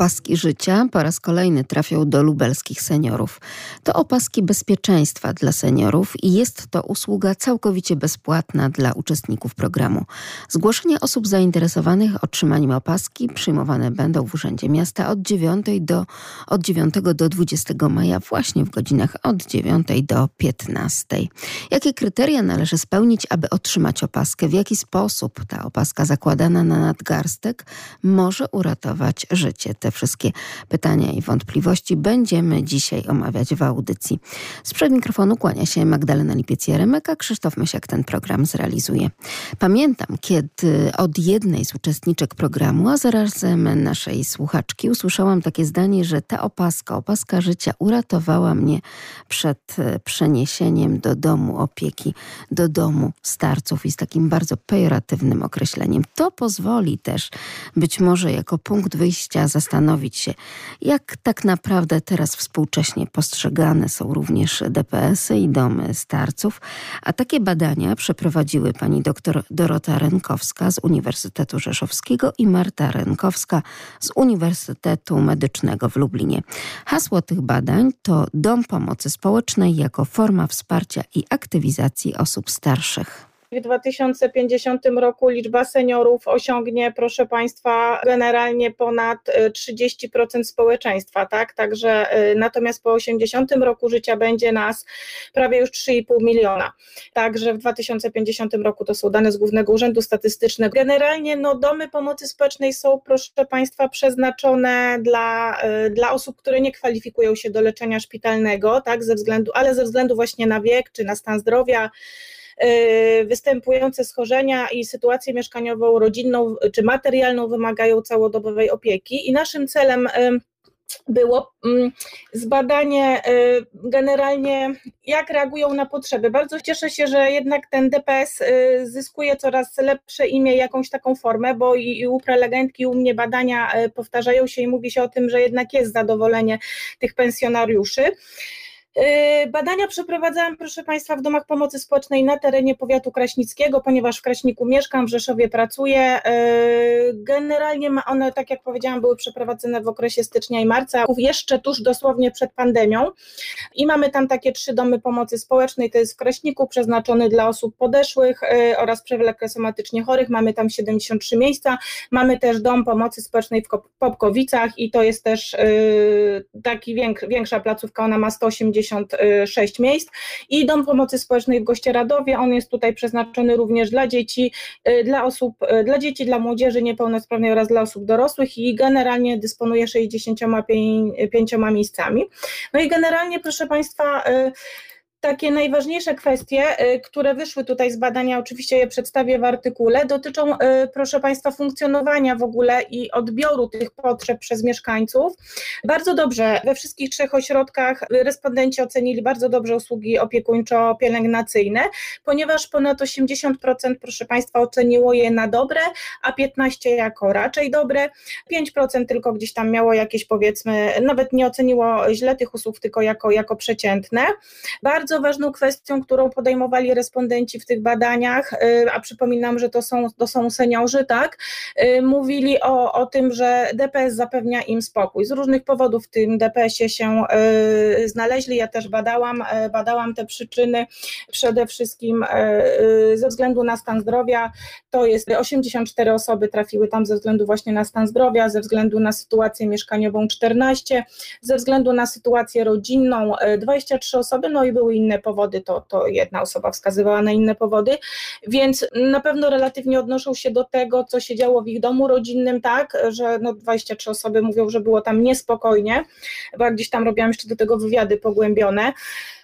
Opaski życia po raz kolejny trafią do lubelskich seniorów. To opaski bezpieczeństwa dla seniorów i jest to usługa całkowicie bezpłatna dla uczestników programu. Zgłoszenia osób zainteresowanych otrzymaniem opaski przyjmowane będą w Urzędzie Miasta od 9 do, od 9 do 20 maja właśnie w godzinach od 9 do 15. Jakie kryteria należy spełnić, aby otrzymać opaskę? W jaki sposób ta opaska zakładana na nadgarstek może uratować życie? Te wszystkie pytania i wątpliwości będziemy dzisiaj omawiać w audycji. Sprzed mikrofonu kłania się Magdalena Lipiec-Jeremek, a Krzysztof Mysiak ten program zrealizuje. Pamiętam, kiedy od jednej z uczestniczek programu, a zarazem naszej słuchaczki, usłyszałam takie zdanie, że ta opaska, opaska życia uratowała mnie przed e, przeniesieniem do domu opieki, do domu starców i z takim bardzo pejoratywnym określeniem. To pozwoli też być może jako punkt wyjścia zastanowić się, jak tak naprawdę teraz współcześnie postrzegane są również DPS-y i domy starców. A takie badania przeprowadziły pani dr Dorota Renkowska z Uniwersytetu Rzeszowskiego i Marta Renkowska z Uniwersytetu Medycznego w Lublinie. Hasło tych badań to Dom Pomocy Społecznej jako forma wsparcia i aktywizacji osób starszych. W 2050 roku liczba seniorów osiągnie, proszę Państwa, generalnie ponad 30% y, społeczeństwa, tak? Także y, natomiast po 80 roku życia będzie nas prawie już 3,5 miliona. Także w 2050 roku to są dane z Głównego Urzędu Statystycznego. Generalnie no, domy pomocy społecznej są, proszę Państwa, przeznaczone dla, y, dla osób, które nie kwalifikują się do leczenia szpitalnego, tak? Ze względu, ale ze względu właśnie na wiek czy na stan zdrowia występujące schorzenia i sytuację mieszkaniową, rodzinną czy materialną wymagają całodobowej opieki i naszym celem y, było mm, zbadanie y, generalnie, jak reagują na potrzeby. Bardzo cieszę się, że jednak ten DPS zyskuje coraz lepsze imię, jakąś taką formę, bo i u prelegentki, i u mnie badania powtarzają się i mówi się o tym, że jednak jest zadowolenie tych pensjonariuszy. Yy, badania przeprowadzałam, proszę Państwa, w domach pomocy społecznej na terenie powiatu kraśnickiego, ponieważ w Kraśniku mieszkam, w Rzeszowie pracuję. Yy, generalnie one, tak jak powiedziałam, były przeprowadzone w okresie stycznia i marca, jeszcze tuż dosłownie przed pandemią. I mamy tam takie trzy domy pomocy społecznej, to jest w Kraśniku, przeznaczony dla osób podeszłych yy, oraz przewlekle somatycznie chorych. Mamy tam 73 miejsca. Mamy też dom pomocy społecznej w Popkowicach i to jest też taki większa placówka, ona ma 180 56 miejsc i Dom Pomocy Społecznej w Gościeradowie, on jest tutaj przeznaczony również dla dzieci, y, dla osób, y, dla dzieci, dla młodzieży niepełnosprawnej oraz dla osób dorosłych i generalnie dysponuje 65 miejscami. No i generalnie proszę Państwa, y, takie najważniejsze kwestie, y, które wyszły tutaj z badania, oczywiście je przedstawię w artykule, dotyczą, y, proszę Państwa, funkcjonowania w ogóle i odbioru tych potrzeb przez mieszkańców. Bardzo dobrze, we wszystkich trzech ośrodkach respondenci ocenili bardzo dobrze usługi opiekuńczo-pielęgnacyjne, ponieważ ponad 80%, proszę Państwa, oceniło je na dobre, a 15% jako raczej dobre, 5% tylko gdzieś tam miało jakieś, powiedzmy, nawet nie oceniło źle tych usług, tylko jako, jako przeciętne. Bardzo bardzo ważną kwestią, którą podejmowali respondenci w tych badaniach, y, a przypominam, że to są, to są seniorzy, tak, y, mówili o, o tym, że DPS zapewnia im spokój. Z różnych powodów w tym DPS-ie się y, znaleźli, ja też badałam, badałam te przyczyny, przede wszystkim ze względu na stan zdrowia, to jest 84 osoby trafiły tam ze względu właśnie na stan zdrowia, ze względu na sytuację mieszkaniową 14, ze względu na sytuację rodzinną 23 osoby, no i były inne powody, to, to jedna osoba wskazywała na inne powody, więc na pewno relatywnie odnoszą się do tego, co się działo w ich domu rodzinnym, tak, że no 23 osoby mówią, że było tam niespokojnie, bo jak gdzieś tam robiłam jeszcze do tego wywiady pogłębione.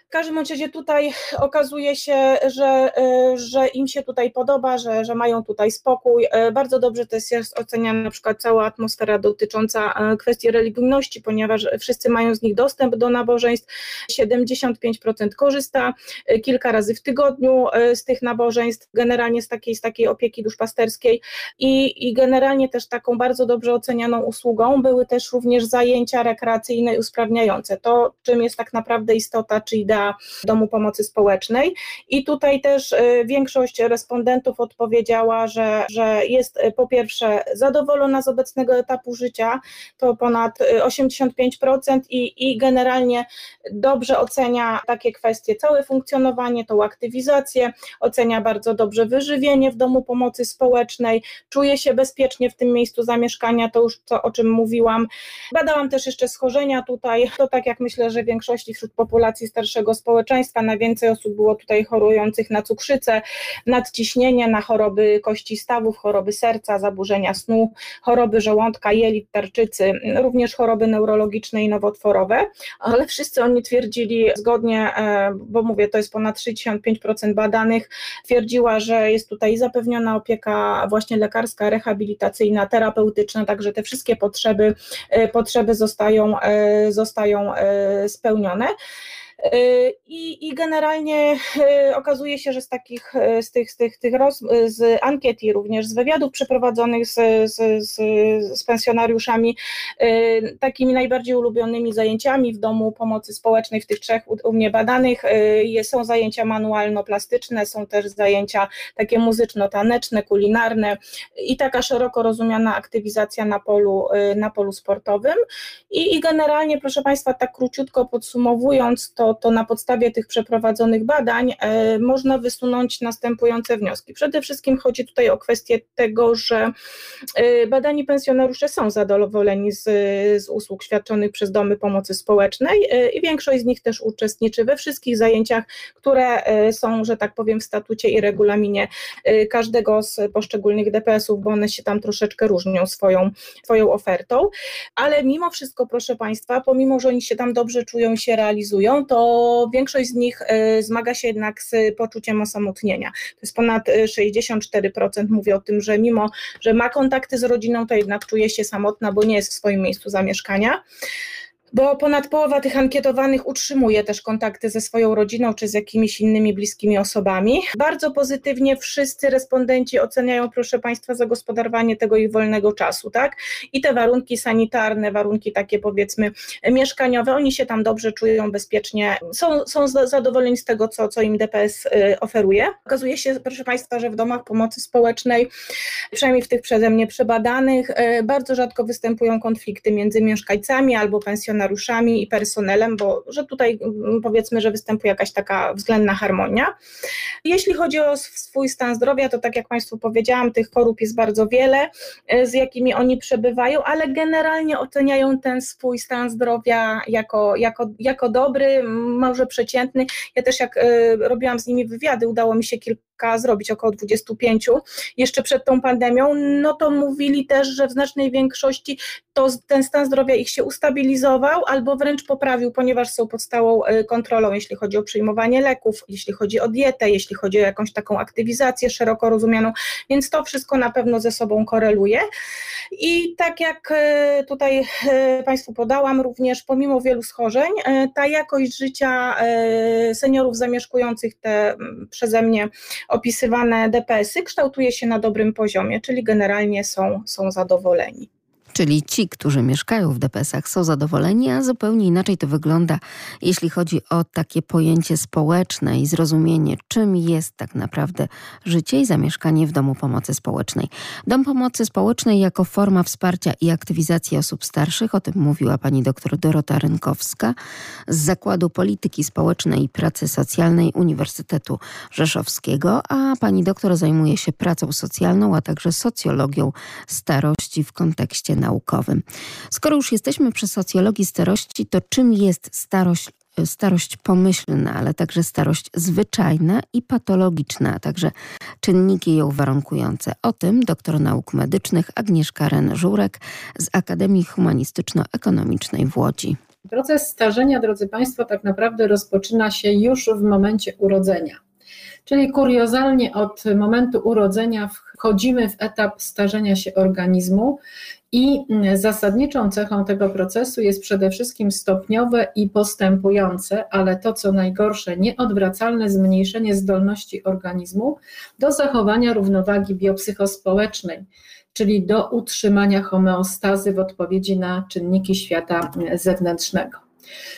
W każdym razie tutaj okazuje się, że, e, że im się tutaj podoba, że, że mają tutaj spokój. E, bardzo dobrze też jest oceniana na przykład cała atmosfera dotycząca e, kwestii religijności, ponieważ wszyscy mają z nich dostęp do nabożeństw. 75% korzysta kilka razy w tygodniu z tych nabożeństw, generalnie z takiej, z takiej opieki duszpasterskiej i, i generalnie też taką bardzo dobrze ocenianą usługą były też również zajęcia rekreacyjne i usprawniające. To, czym jest tak naprawdę istota czy idea dla Domu Pomocy Społecznej. I tutaj też większość respondentów odpowiedziała, że, że jest po pierwsze zadowolona z obecnego etapu życia, to ponad 85% i, i generalnie dobrze ocenia takie kwestie, całe funkcjonowanie, tą aktywizację, ocenia bardzo dobrze wyżywienie w domu pomocy społecznej, czuje się bezpiecznie w tym miejscu zamieszkania, to już to, o czym mówiłam. Badałam też jeszcze schorzenia tutaj, to tak jak myślę, że większości wśród populacji starszego społeczeństwa najwięcej osób było tutaj chorujących na cukrzycę, nadciśnienie, na choroby kości stawów, choroby serca, zaburzenia snu, choroby żołądka, jelit, tarczycy, również choroby neurologiczne i nowotworowe, ale wszyscy oni twierdzili zgodnie, e, bo mówię, to jest ponad 65% badanych, twierdziła, że jest tutaj zapewniona opieka właśnie lekarska, rehabilitacyjna, terapeutyczna, także te wszystkie potrzeby, e, potrzeby zostają, e, zostają spełnione. Y, I, I generalnie y, okazuje się, że z takich, y, z tych, z tych, tych roz, z ankiet i również z wywiadów przeprowadzonych z, z, z, z pensjonariuszami, takimi najbardziej ulubionymi zajęciami w domu pomocy społecznej w tych trzech u, mnie badanych są zajęcia manualno-plastyczne, są też zajęcia takie muzyczno-taneczne, kulinarne i taka szeroko rozumiana aktywizacja na polu, na polu sportowym. I, I generalnie, proszę Państwa, tak króciutko podsumowując, to to, na podstawie tych przeprowadzonych badań e, można wysunąć następujące wnioski. Przede wszystkim chodzi tutaj o kwestię tego, że e, badani pensjonariusze są zadowoleni z, z usług świadczonych przez domy pomocy społecznej e, i większość z nich też uczestniczy we wszystkich zajęciach, które są, że tak powiem, w statucie i regulaminie każdego z poszczególnych DPS-ów, bo one się tam troszeczkę różnią swoją, swoją ofertą. Ale mimo wszystko, proszę Państwa, pomimo, że oni się tam dobrze czują się realizują, to to większość z nich e, zmaga się jednak z poczuciem osamotnienia. To jest ponad 64% e, mówi o tym, że mimo, że ma kontakty z rodziną, to jednak czuje się samotna, bo nie jest w swoim miejscu zamieszkania bo ponad połowa tych ankietowanych utrzymuje też kontakty ze swoją rodziną czy z jakimiś innymi bliskimi osobami. Bardzo pozytywnie wszyscy respondenci oceniają, proszę Państwa, zagospodarowanie tego ich wolnego czasu, tak? I te warunki sanitarne, warunki takie powiedzmy mieszkaniowe, oni się tam dobrze czują, bezpiecznie, są, są zadowoleni z tego, co, co im DPS y, oferuje. Okazuje się, proszę Państwa, że w domach pomocy społecznej, przynajmniej w tych przeze mnie przebadanych, y, bardzo rzadko występują konflikty między mieszkańcami albo pensjonariuszami funkcjonariuszami i personelem, bo że tutaj mm, powiedzmy, że występuje jakaś taka względna harmonia. Jeśli chodzi o swój stan zdrowia, to tak jak Państwu powiedziałam, tych chorób jest bardzo wiele, e, z jakimi oni przebywają, ale generalnie oceniają ten swój stan zdrowia jako, jako, jako dobry, może przeciętny. Ja też jak y, robiłam z nimi wywiady, udało mi się kilka zrobić, około 25, jeszcze przed tą pandemią, no to mówili też, że w znacznej większości to ten stan zdrowia ich się ustabilizował albo wręcz poprawił, ponieważ są pod stałą e, kontrolą, jeśli chodzi o przyjmowanie leków, jeśli chodzi o dietę, jeśli chodzi o jakąś taką aktywizację szeroko rozumianą, więc to wszystko na pewno ze sobą koreluje. I tak jak e, tutaj e, Państwu podałam, również pomimo wielu schorzeń, ta jakość życia seniorów zamieszkujących te przeze mnie opisywane DPS-y kształtuje się na dobrym poziomie, czyli generalnie są, są zadowoleni. Czyli ci, którzy mieszkają w DPS-ach są zadowoleni, a zupełnie inaczej to wygląda, jeśli chodzi o takie pojęcie społeczne i zrozumienie, czym jest tak naprawdę życie i zamieszkanie w domu pomocy społecznej. Dom pomocy społecznej jako forma wsparcia i aktywizacji osób starszych, o tym mówiła pani dr Dorota Rynkowska z Zakładu Polityki Społecznej i Pracy Socjalnej Uniwersytetu Rzeszowskiego, a pani doktor zajmuje się pracą socjalną, a także socjologią starości w kontekście naukowym. Skoro już jesteśmy przy socjologii starości, to czym jest starość starość pomyślna, ale także starość zwyczajna i patologiczna, a także czynniki ją warunkujące. O tym doktor nauk medycznych Agnieszka Ren-Żurek z Akademii Humanistyczno-Ekonomicznej w Łodzi. Proces starzenia, drodzy Państwo, tak naprawdę rozpoczyna się już w momencie urodzenia. Czyli kuriozalnie od momentu urodzenia wchodzimy w etap starzenia się organizmu i zasadniczą cechą tego procesu jest przede wszystkim stopniowe i postępujące, ale to co najgorsze, nieodwracalne zmniejszenie zdolności organizmu do zachowania równowagi biopsychospołecznej, czyli do utrzymania homeostazy w odpowiedzi na czynniki świata zewnętrznego.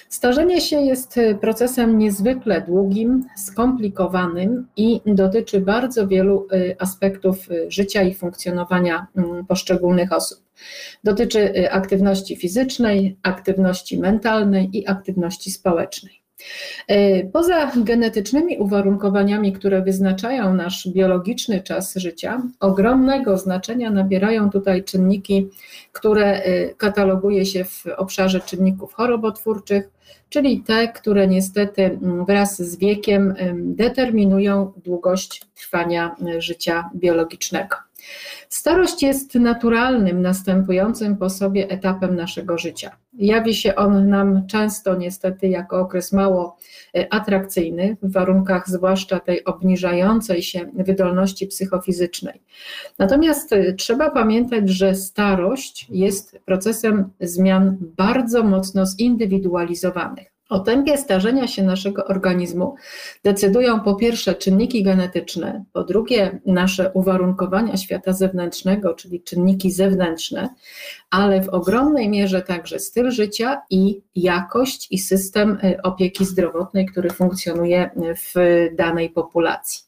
Starzenie się jest procesem niezwykle długim, skomplikowanym i dotyczy bardzo wielu aspektów życia i funkcjonowania mm, poszczególnych osób. Dotyczy aktywności fizycznej, aktywności mentalnej i aktywności społecznej. E, poza genetycznymi uwarunkowaniami, które wyznaczają nasz biologiczny czas życia, ogromnego znaczenia nabierają tutaj czynniki, które e, kataloguje się w obszarze czynników chorobotwórczych, czyli te, które niestety wraz z wiekiem determinują długość trwania e, życia biologicznego. Starość jest naturalnym, następującym po sobie etapem naszego życia. Jawi się on nam często niestety jako okres mało e, atrakcyjny, w warunkach zwłaszcza tej obniżającej się wydolności psychofizycznej. Natomiast e, trzeba pamiętać, że starość jest procesem zmian bardzo mocno zindywidualizowanych. O tempie starzenia się naszego organizmu decydują po pierwsze czynniki genetyczne, po drugie nasze uwarunkowania świata zewnętrznego, czyli czynniki zewnętrzne, ale w ogromnej mierze także styl życia i jakość i system y, opieki zdrowotnej, który funkcjonuje w danej populacji.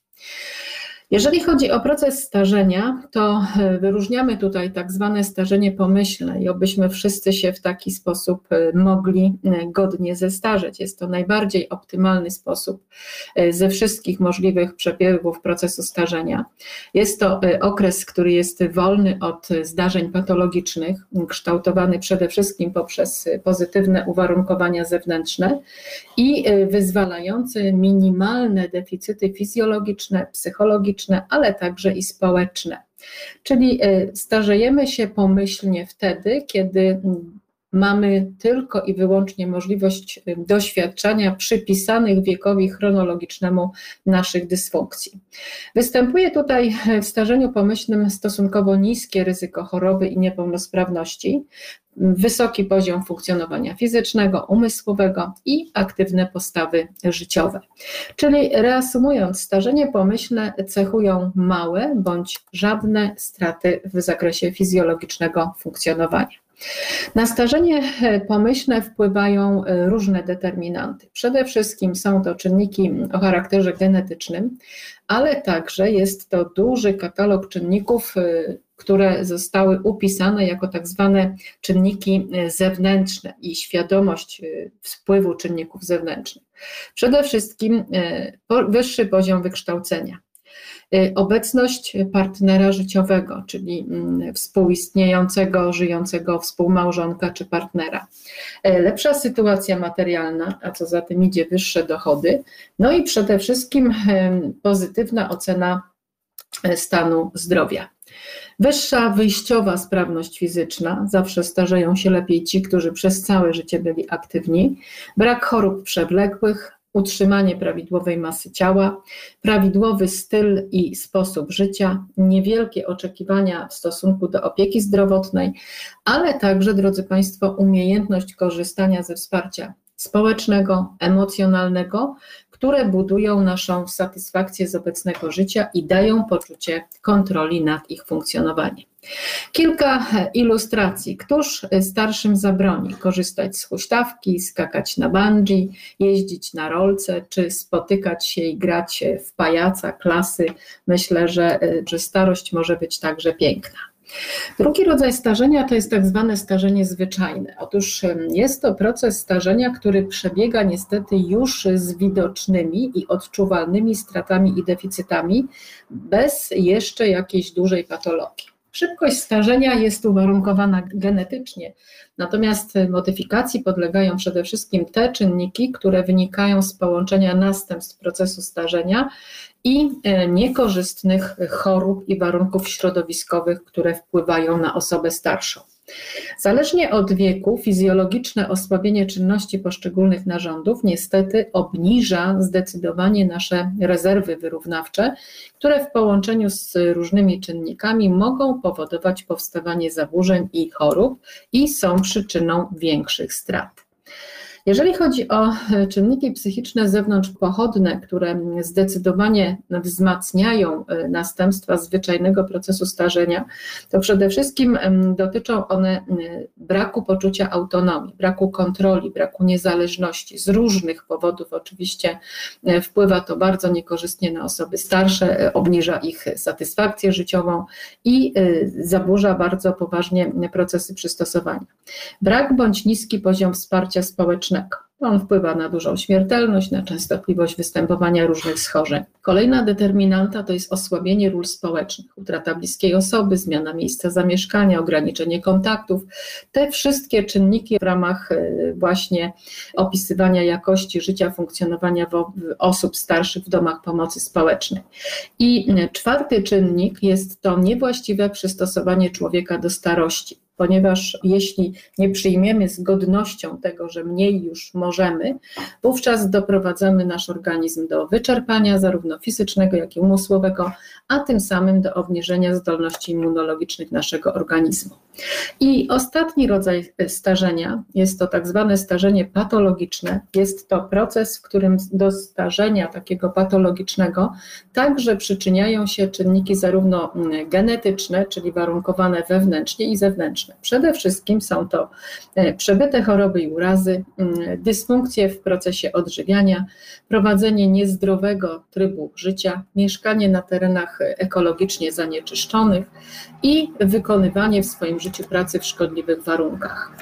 Jeżeli chodzi o proces starzenia, to e, wyróżniamy tutaj tak zwane starzenie pomyślne i obyśmy wszyscy się w taki sposób e, mogli e, godnie zestarzeć. Jest to najbardziej optymalny sposób ze wszystkich możliwych przebiegów procesu starzenia. Jest to okres, który jest wolny od zdarzeń patologicznych, kształtowany przede wszystkim poprzez pozytywne uwarunkowania zewnętrzne i wyzwalający minimalne deficyty fizjologiczne, psychologiczne, ale także i społeczne. Czyli e, starzejemy się pomyślnie wtedy, kiedy mamy tylko i wyłącznie możliwość e, doświadczania przypisanych wiekowi chronologicznemu naszych dysfunkcji. Występuje tutaj w starzeniu pomyślnym stosunkowo niskie ryzyko choroby i niepełnosprawności, wysoki poziom funkcjonowania fizycznego, umysłowego i aktywne postawy życiowe. Czyli reasumując, starzenie pomyślne cechują małe bądź żadne straty w zakresie fizjologicznego funkcjonowania. Na starzenie pomyślne wpływają różne determinanty. Przede wszystkim są to czynniki o charakterze genetycznym, ale także jest to duży katalog czynników które zostały upisane jako tak zwane czynniki e, zewnętrzne i świadomość e, wpływu czynników zewnętrznych. Przede wszystkim e, wyższy poziom wykształcenia. Obecność partnera życiowego, czyli mm, współistniejącego, żyjącego współmałżonka czy partnera. Lepsza sytuacja materialna, a co za tym idzie wyższe dochody, no i przede wszystkim pozytywna ocena stanu zdrowia. Wyższa wyjściowa sprawność fizyczna, zawsze starzeją się lepiej ci, którzy przez całe życie byli aktywni, brak chorób przewlekłych, utrzymanie prawidłowej masy ciała, prawidłowy styl i sposób życia, niewielkie oczekiwania w stosunku do opieki zdrowotnej, ale także, drodzy Państwo, umiejętność korzystania ze wsparcia społecznego, emocjonalnego, które budują naszą satysfakcję z obecnego życia i dają poczucie kontroli nad ich funkcjonowaniem. Kilka ilustracji. Któż starszym zabroni korzystać z huśtawki, skakać na bungee, jeździć na rolce, czy spotykać się i grać w pajaca, klasy? Myślę, że, że starość może być także piękna. Drugi rodzaj starzenia to jest tak zwane starzenie zwyczajne. Otóż jest to proces starzenia, który przebiega niestety już z widocznymi i odczuwalnymi stratami i deficytami, bez jeszcze jakiejś dużej patologii. Szybkość starzenia jest uwarunkowana genetycznie, natomiast modyfikacji podlegają przede wszystkim te czynniki, które wynikają z połączenia następstw procesu starzenia i e, niekorzystnych chorób i warunków środowiskowych, które wpływają na osobę starszą. Zależnie od wieku, fizjologiczne osłabienie czynności poszczególnych narządów niestety obniża zdecydowanie nasze rezerwy wyrównawcze, które w połączeniu z różnymi czynnikami mogą powodować powstawanie zaburzeń i chorób i są przyczyną większych strat. Jeżeli chodzi o czynniki psychiczne zewnątrzpochodne, które zdecydowanie wzmacniają następstwa zwyczajnego procesu starzenia, to przede wszystkim dotyczą one braku poczucia autonomii, braku kontroli, braku niezależności. Z różnych powodów oczywiście wpływa to bardzo niekorzystnie na osoby starsze, obniża ich satysfakcję życiową i zaburza bardzo poważnie procesy przystosowania. Brak bądź niski poziom wsparcia społecznego. On wpływa na dużą śmiertelność, na częstotliwość występowania różnych schorzeń. Kolejna determinanta to jest osłabienie ról społecznych, utrata bliskiej osoby, zmiana miejsca zamieszkania, ograniczenie kontaktów. Te wszystkie czynniki w ramach e, właśnie opisywania jakości życia, funkcjonowania osób starszych w domach pomocy społecznej. I e, czwarty czynnik jest to niewłaściwe przystosowanie człowieka do starości ponieważ jeśli nie przyjmiemy z godnością tego, że mniej już możemy, wówczas doprowadzamy nasz organizm do wyczerpania zarówno fizycznego, jak i umysłowego, a tym samym do obniżenia zdolności immunologicznych naszego organizmu. I ostatni rodzaj starzenia jest to tak zwane starzenie patologiczne. Jest to proces, w którym do starzenia takiego patologicznego także przyczyniają się czynniki zarówno genetyczne, czyli warunkowane wewnętrznie i zewnętrzne Przede wszystkim są to e, przebyte choroby i urazy, mm, dysfunkcje w procesie odżywiania, prowadzenie niezdrowego trybu życia, mieszkanie na terenach ekologicznie zanieczyszczonych i wykonywanie w swoim życiu pracy w szkodliwych warunkach.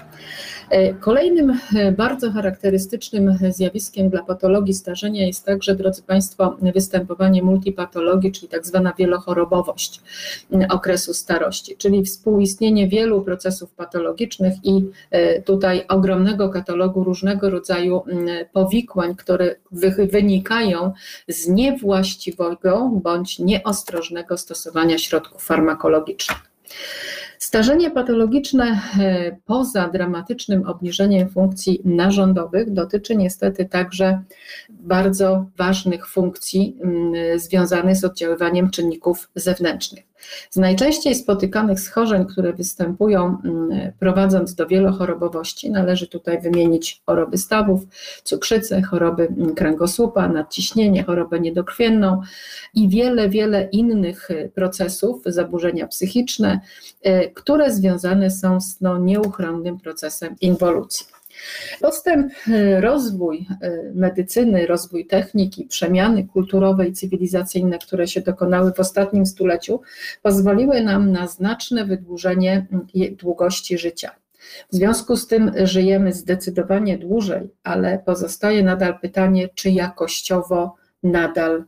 E, kolejnym e, bardzo charakterystycznym zjawiskiem dla patologii starzenia jest także, drodzy Państwo, występowanie multipatologii, czyli tak zwana wielochorobowość okresu starości, czyli współistnienie wielu procesów patologicznych i e, tutaj ogromnego katalogu różnego rodzaju powikłań, które wynikają z niewłaściwego bądź nieostrożnego stosowania środków farmakologicznych. Starzenie patologiczne e, poza dramatycznym obniżeniem funkcji narządowych dotyczy niestety także bardzo ważnych funkcji mm, związanych z oddziaływaniem czynników zewnętrznych. Z najczęściej spotykanych schorzeń, które występują mm, prowadząc do wielochorobowości, należy tutaj wymienić choroby stawów, cukrzycę, choroby mm, kręgosłupa, nadciśnienie, chorobę niedokrwienną i wiele, wiele innych y, procesów, zaburzenia psychiczne, y, które związane są z no, nieuchronnym procesem inwolucji. Postęp, y, rozwój y, medycyny, rozwój techniki, przemiany kulturowe i cywilizacyjne, które się dokonały w ostatnim stuleciu, pozwoliły nam na znaczne wydłużenie y, długości życia. W związku z tym żyjemy zdecydowanie dłużej, ale pozostaje nadal pytanie, czy jakościowo nadal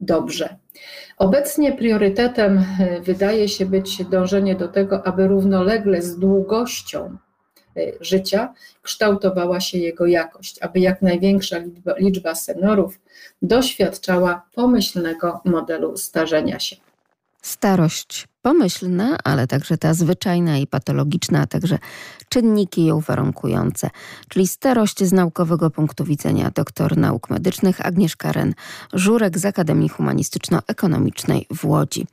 dobrze. Obecnie priorytetem wydaje się być dążenie do tego, aby równolegle z długością życia kształtowała się jego jakość, aby jak największa liczba, liczba seniorów doświadczała pomyślnego modelu starzenia się. Starość pomyślna, ale także ta zwyczajna i patologiczna, a także czynniki ją warunkujące, czyli starość z naukowego punktu widzenia doktor nauk medycznych Agnieszka Ren, żurek z Akademii Humanistyczno-Ekonomicznej w Łodzi.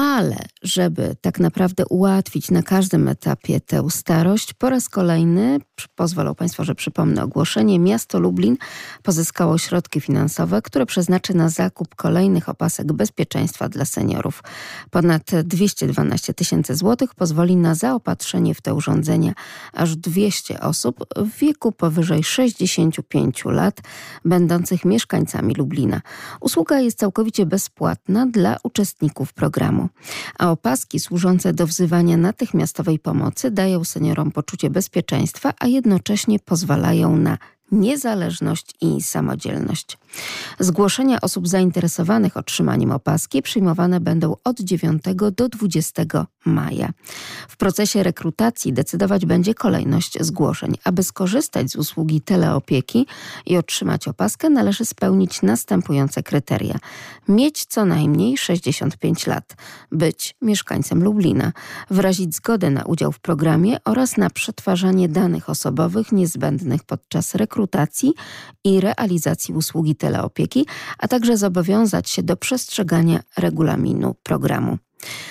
Ale żeby tak naprawdę ułatwić na każdym etapie tę starość, po raz kolejny, pozwolą Państwo, że przypomnę ogłoszenie, miasto Lublin pozyskało środki finansowe, które przeznaczy na zakup kolejnych opasek bezpieczeństwa dla seniorów. Ponad 212 tysięcy złotych pozwoli na zaopatrzenie w te urządzenia aż 200 osób w wieku powyżej 65 lat, będących mieszkańcami Lublina. Usługa jest całkowicie bezpłatna dla uczestników programu, a opaski służące do wzywania natychmiastowej pomocy dają seniorom poczucie bezpieczeństwa, a jednocześnie pozwalają na niezależność i samodzielność. Zgłoszenia osób zainteresowanych otrzymaniem opaski przyjmowane będą od 9 do 20 maja. W procesie rekrutacji decydować będzie kolejność zgłoszeń. Aby skorzystać z usługi teleopieki i otrzymać opaskę, należy spełnić następujące kryteria: mieć co najmniej 65 lat, być mieszkańcem Lublina, wyrazić zgodę na udział w programie oraz na przetwarzanie danych osobowych niezbędnych podczas rekrutacji i realizacji usługi teleopieki, a także zobowiązać się do przestrzegania regulaminu programu.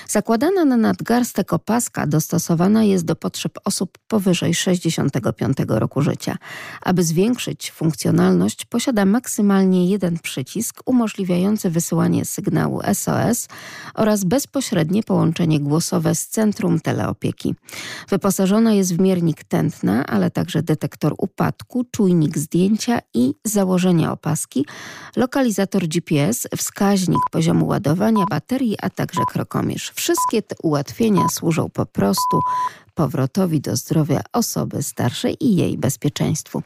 Zakładana na nadgarstek opaska dostosowana jest do potrzeb osób powyżej 65 roku życia. Aby zwiększyć funkcjonalność, posiada maksymalnie jeden przycisk umożliwiający wysyłanie sygnału SOS oraz bezpośrednie połączenie głosowe z centrum teleopieki. Wyposażona jest w miernik tętna, ale także detektor upadku, czujnik zdjęcia i założenia opaski, lokalizator GPS, wskaźnik poziomu ładowania baterii, a także krokomierz. Wszystkie te ułatwienia służą po prostu powrotowi do zdrowia osoby starszej i jej bezpieczeństwu.